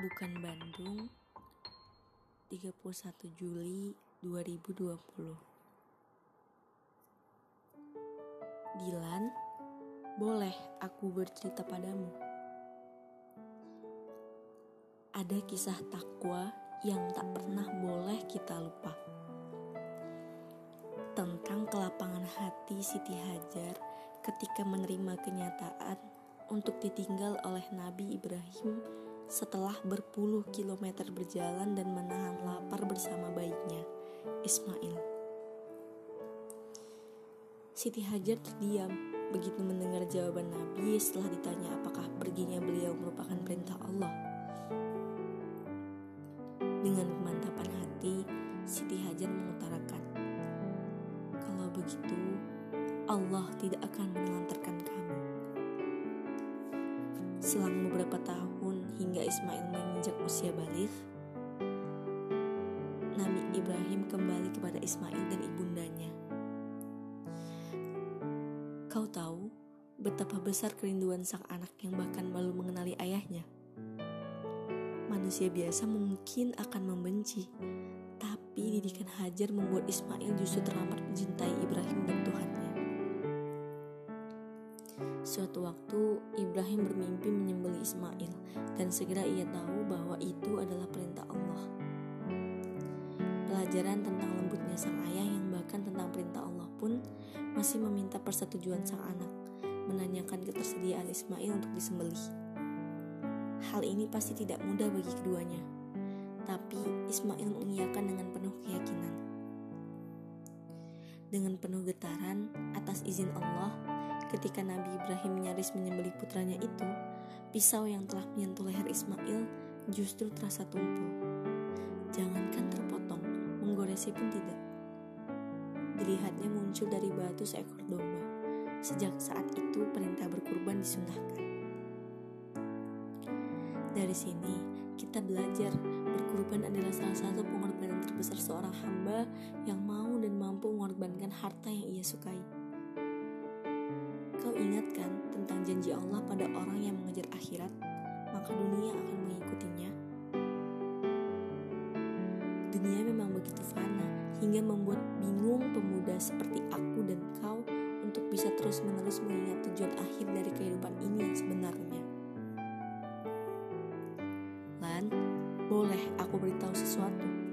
Bukan Bandung 31 Juli 2020 Dilan, boleh aku bercerita padamu? Ada kisah takwa yang tak pernah boleh kita lupa. Tentang kelapangan hati Siti Hajar ketika menerima kenyataan untuk ditinggal oleh Nabi Ibrahim setelah berpuluh kilometer berjalan dan menahan lapar bersama bayinya, Ismail. Siti Hajar terdiam begitu mendengar jawaban Nabi setelah ditanya apakah perginya beliau merupakan perintah Allah. Dengan kemantapan hati, Siti Hajar mengutarakan, "Kalau begitu, Allah tidak akan menelantarkan kami." Selang beberapa tahun hingga Ismail menginjak usia balik, Nabi Ibrahim kembali kepada Ismail dan ibundanya. Kau tahu betapa besar kerinduan sang anak yang bahkan baru mengenali ayahnya. Manusia biasa mungkin akan membenci, tapi didikan Hajar membuat Ismail justru teramat mencintai Ibrahim dan Tuhannya. Suatu waktu, Ibrahim bermimpi menyembeli Ismail, dan segera ia tahu bahwa itu adalah perintah Allah. Pelajaran tentang lembutnya sang ayah yang bahkan tentang perintah Allah pun masih meminta persetujuan sang anak, menanyakan ketersediaan Ismail untuk disembelih. Hal ini pasti tidak mudah bagi keduanya, tapi Ismail mengiyakan dengan penuh keyakinan. Dengan penuh getaran atas izin Allah, Ketika Nabi Ibrahim nyaris menyembelih putranya itu, pisau yang telah menyentuh leher Ismail justru terasa tumpul. Jangankan terpotong, menggoresi pun tidak. Dilihatnya muncul dari batu seekor domba. Sejak saat itu perintah berkurban disunahkan. Dari sini kita belajar berkurban adalah salah satu pengorbanan terbesar seorang hamba yang mau dan mampu mengorbankan harta yang ia sukai. Ingatkan tentang janji Allah pada orang yang mengejar akhirat, maka dunia akan mengikutinya. Dunia memang begitu fana hingga membuat bingung pemuda seperti aku dan kau untuk bisa terus-menerus mengingat tujuan akhir dari kehidupan ini yang sebenarnya. Lan, boleh aku beritahu sesuatu?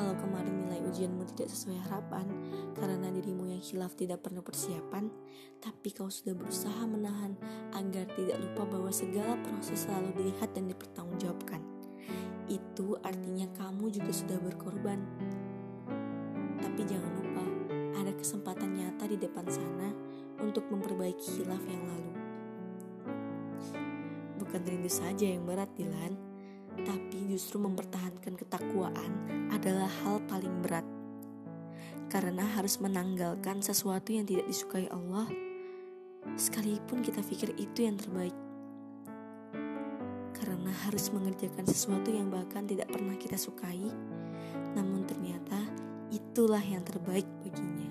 Kalau kemarin ujianmu tidak sesuai harapan karena dirimu yang hilaf tidak perlu persiapan, tapi kau sudah berusaha menahan agar tidak lupa bahwa segala proses selalu dilihat dan dipertanggungjawabkan. Itu artinya kamu juga sudah berkorban. Tapi jangan lupa, ada kesempatan nyata di depan sana untuk memperbaiki hilaf yang lalu. Bukan rindu saja yang berat, Dilan tapi justru mempertahankan ketakwaan adalah hal paling berat. Karena harus menanggalkan sesuatu yang tidak disukai Allah, sekalipun kita pikir itu yang terbaik. Karena harus mengerjakan sesuatu yang bahkan tidak pernah kita sukai, namun ternyata itulah yang terbaik baginya.